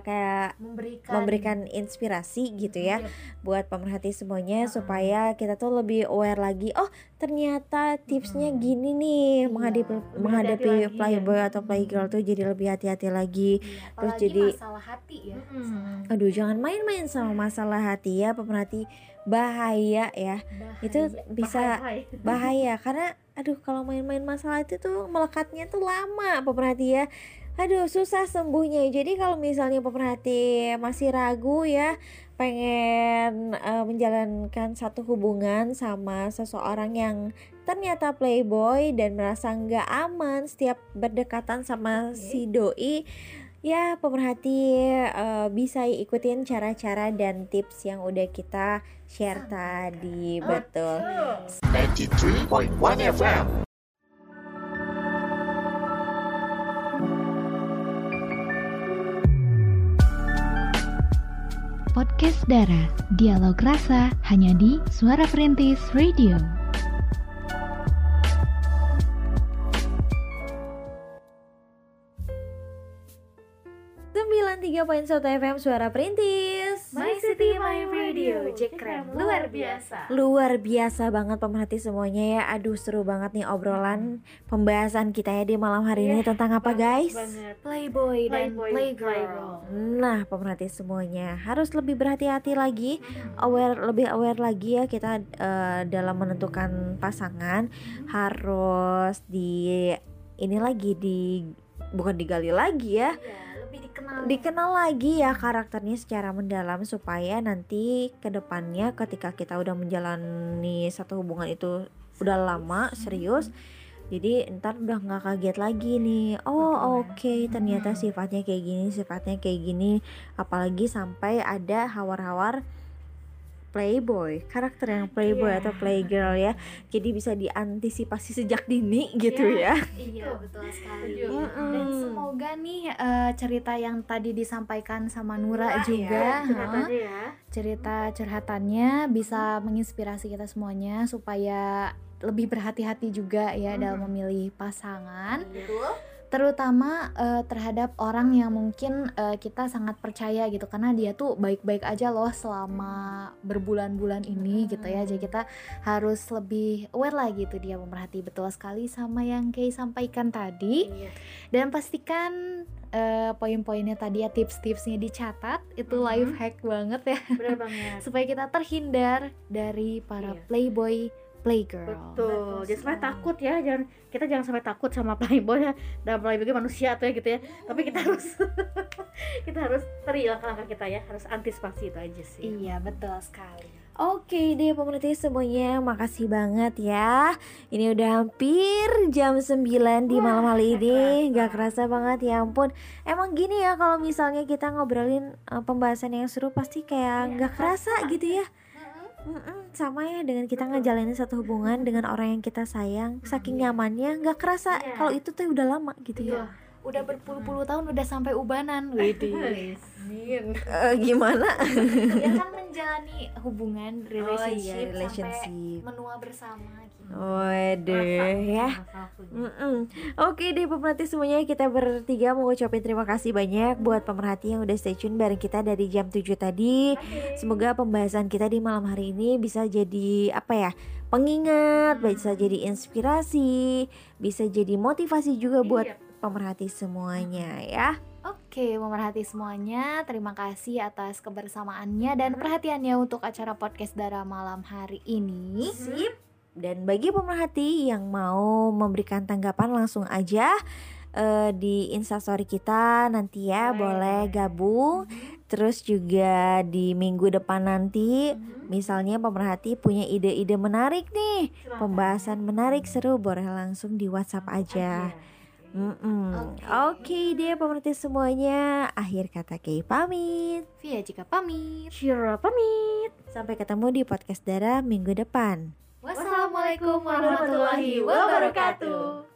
kayak memberikan memberikan inspirasi gitu ya buat pemerhati semuanya Uh-uh. supaya kita tuh lebih aware lagi oh ternyata tipsnya Mm-mm. gini nih Iya, menghadapi menghadapi lagi, playboy ya. atau playgirl tuh jadi lebih hati-hati lagi Iya, terus apalagi jadi- masalah hati ya Mm. aduh jangan main-main sama masalah hati ya pemerhati bahaya ya itu Bahaya. bisa Bahaya. bahaya [LAUGHS] karena aduh kalau main-main masalah itu tuh melekatnya tuh lama pemerhati ya aduh susah sembuhnya jadi kalau misalnya pemerhati masih ragu ya pengen eh, menjalankan satu hubungan sama seseorang yang ternyata playboy dan merasa nggak aman setiap berdekatan sama si doi ya pemerhati eh, bisa ikutin cara-cara dan tips yang udah kita share tadi betul 93.1 FM. Podcast Dara, dialog rasa hanya di Suara Perintis Radio. Sembilan tiga poin satu FM Suara Perintis. My City My Radio. Jack keren luar biasa. Luar biasa banget pemerhati semuanya ya. Aduh seru banget nih obrolan pembahasan kita ya di malam hari ini Iya, tentang apa guys? banget. Playboy dan Playboy, Playgirl. Nah pemerhati semuanya harus lebih berhati-hati lagi aware lebih aware lagi ya kita eh, dalam menentukan pasangan. Harus di ini lagi di bukan digali lagi ya Iya, lebih dikenal dikenal lagi ya karakternya secara mendalam supaya nanti ke depannya ketika kita udah menjalani satu hubungan itu udah lama serius jadi ntar udah nggak kaget lagi nih. Oh oke ternyata sifatnya kayak gini sifatnya kayak gini. Apalagi sampai ada hawar-hawar playboy karakter yang playboy Iya. atau playgirl ya. Jadi bisa diantisipasi sejak dini [LAUGHS] gitu ya. Iya betul sekali. Setuju. Dan Mm-mm. semoga nih eh, cerita yang tadi disampaikan sama Nura Nura juga Curhat heeh, aja ya. cerita curhatannya bisa menginspirasi kita semuanya supaya lebih berhati-hati juga ya dalam memilih pasangan terutama eh, terhadap orang yang mungkin eh, kita sangat percaya gitu. Karena dia tuh baik-baik aja loh selama berbulan-bulan ini gitu ya. Jadi kita harus lebih aware lah gitu. Dia memerhati betul sekali sama yang Kay sampaikan tadi. Iya. dan pastikan eh, poin-poinnya tadi ya tips-tipsnya dicatat. Itu Mhm. life hack banget ya. Bener [LAUGHS] banget. Supaya kita terhindar dari para Iya. playboy playgirl. Betul, jangan sampai takut ya, jangan kita jangan sampai takut sama playboy ya. Dan playboy itu manusia tuh ya gitu ya. Tapi kita harus [LAUGHS] kita harus teri langkah-langkah kita ya, harus antisipasi itu aja sih. iya betul sekali. Oke deh pemerhati semuanya Makasih banget ya. Ini udah hampir jam 9 di malam hari ini. Gak kerasa banget ya ampun. Emang gini ya kalau misalnya kita ngobrolin eh, pembahasan yang seru Pasti kayak gak kerasa. gitu ya Mm-mm, sama ya dengan kita ngejalanin satu hubungan dengan orang yang kita sayang. Saking nyamannya nggak kerasa Iya. kalau itu tuh udah lama gitu ya udah berpuluh-puluh tahun udah sampai ubanan [LAUGHS] Widih Eh, gimana? Ya kan menjalani hubungan relationship, iya, sampai relationship. menua bersama gitu. Waduh ya. Mm-mm. Oke deh pemerhati semuanya kita bertiga mau ucapin terima kasih banyak buat pemerhati yang udah stay tune bareng kita dari jam 7 tadi. Semoga pembahasan kita di malam hari ini bisa jadi apa ya pengingat, bisa jadi inspirasi, bisa jadi motivasi juga buat Iya. Pemerhati semuanya ya. Oke, pemerhati semuanya, terima kasih atas kebersamaannya dan perhatiannya untuk acara podcast Dara malam hari ini. Sip. Dan bagi pemerhati yang mau memberikan tanggapan langsung aja eh, di instastory kita nanti ya boleh gabung. Terus juga di minggu depan nanti misalnya pemerhati punya ide-ide menarik nih, pembahasan menarik seru boleh langsung di WhatsApp aja. Mm-mm. Oke deh pemerhati semuanya, akhir kata Kay pamit. Via jika pamit. Shira pamit. Sampai ketemu di podcast Dara minggu depan. Wassalamualaikum warahmatullahi wabarakatuh.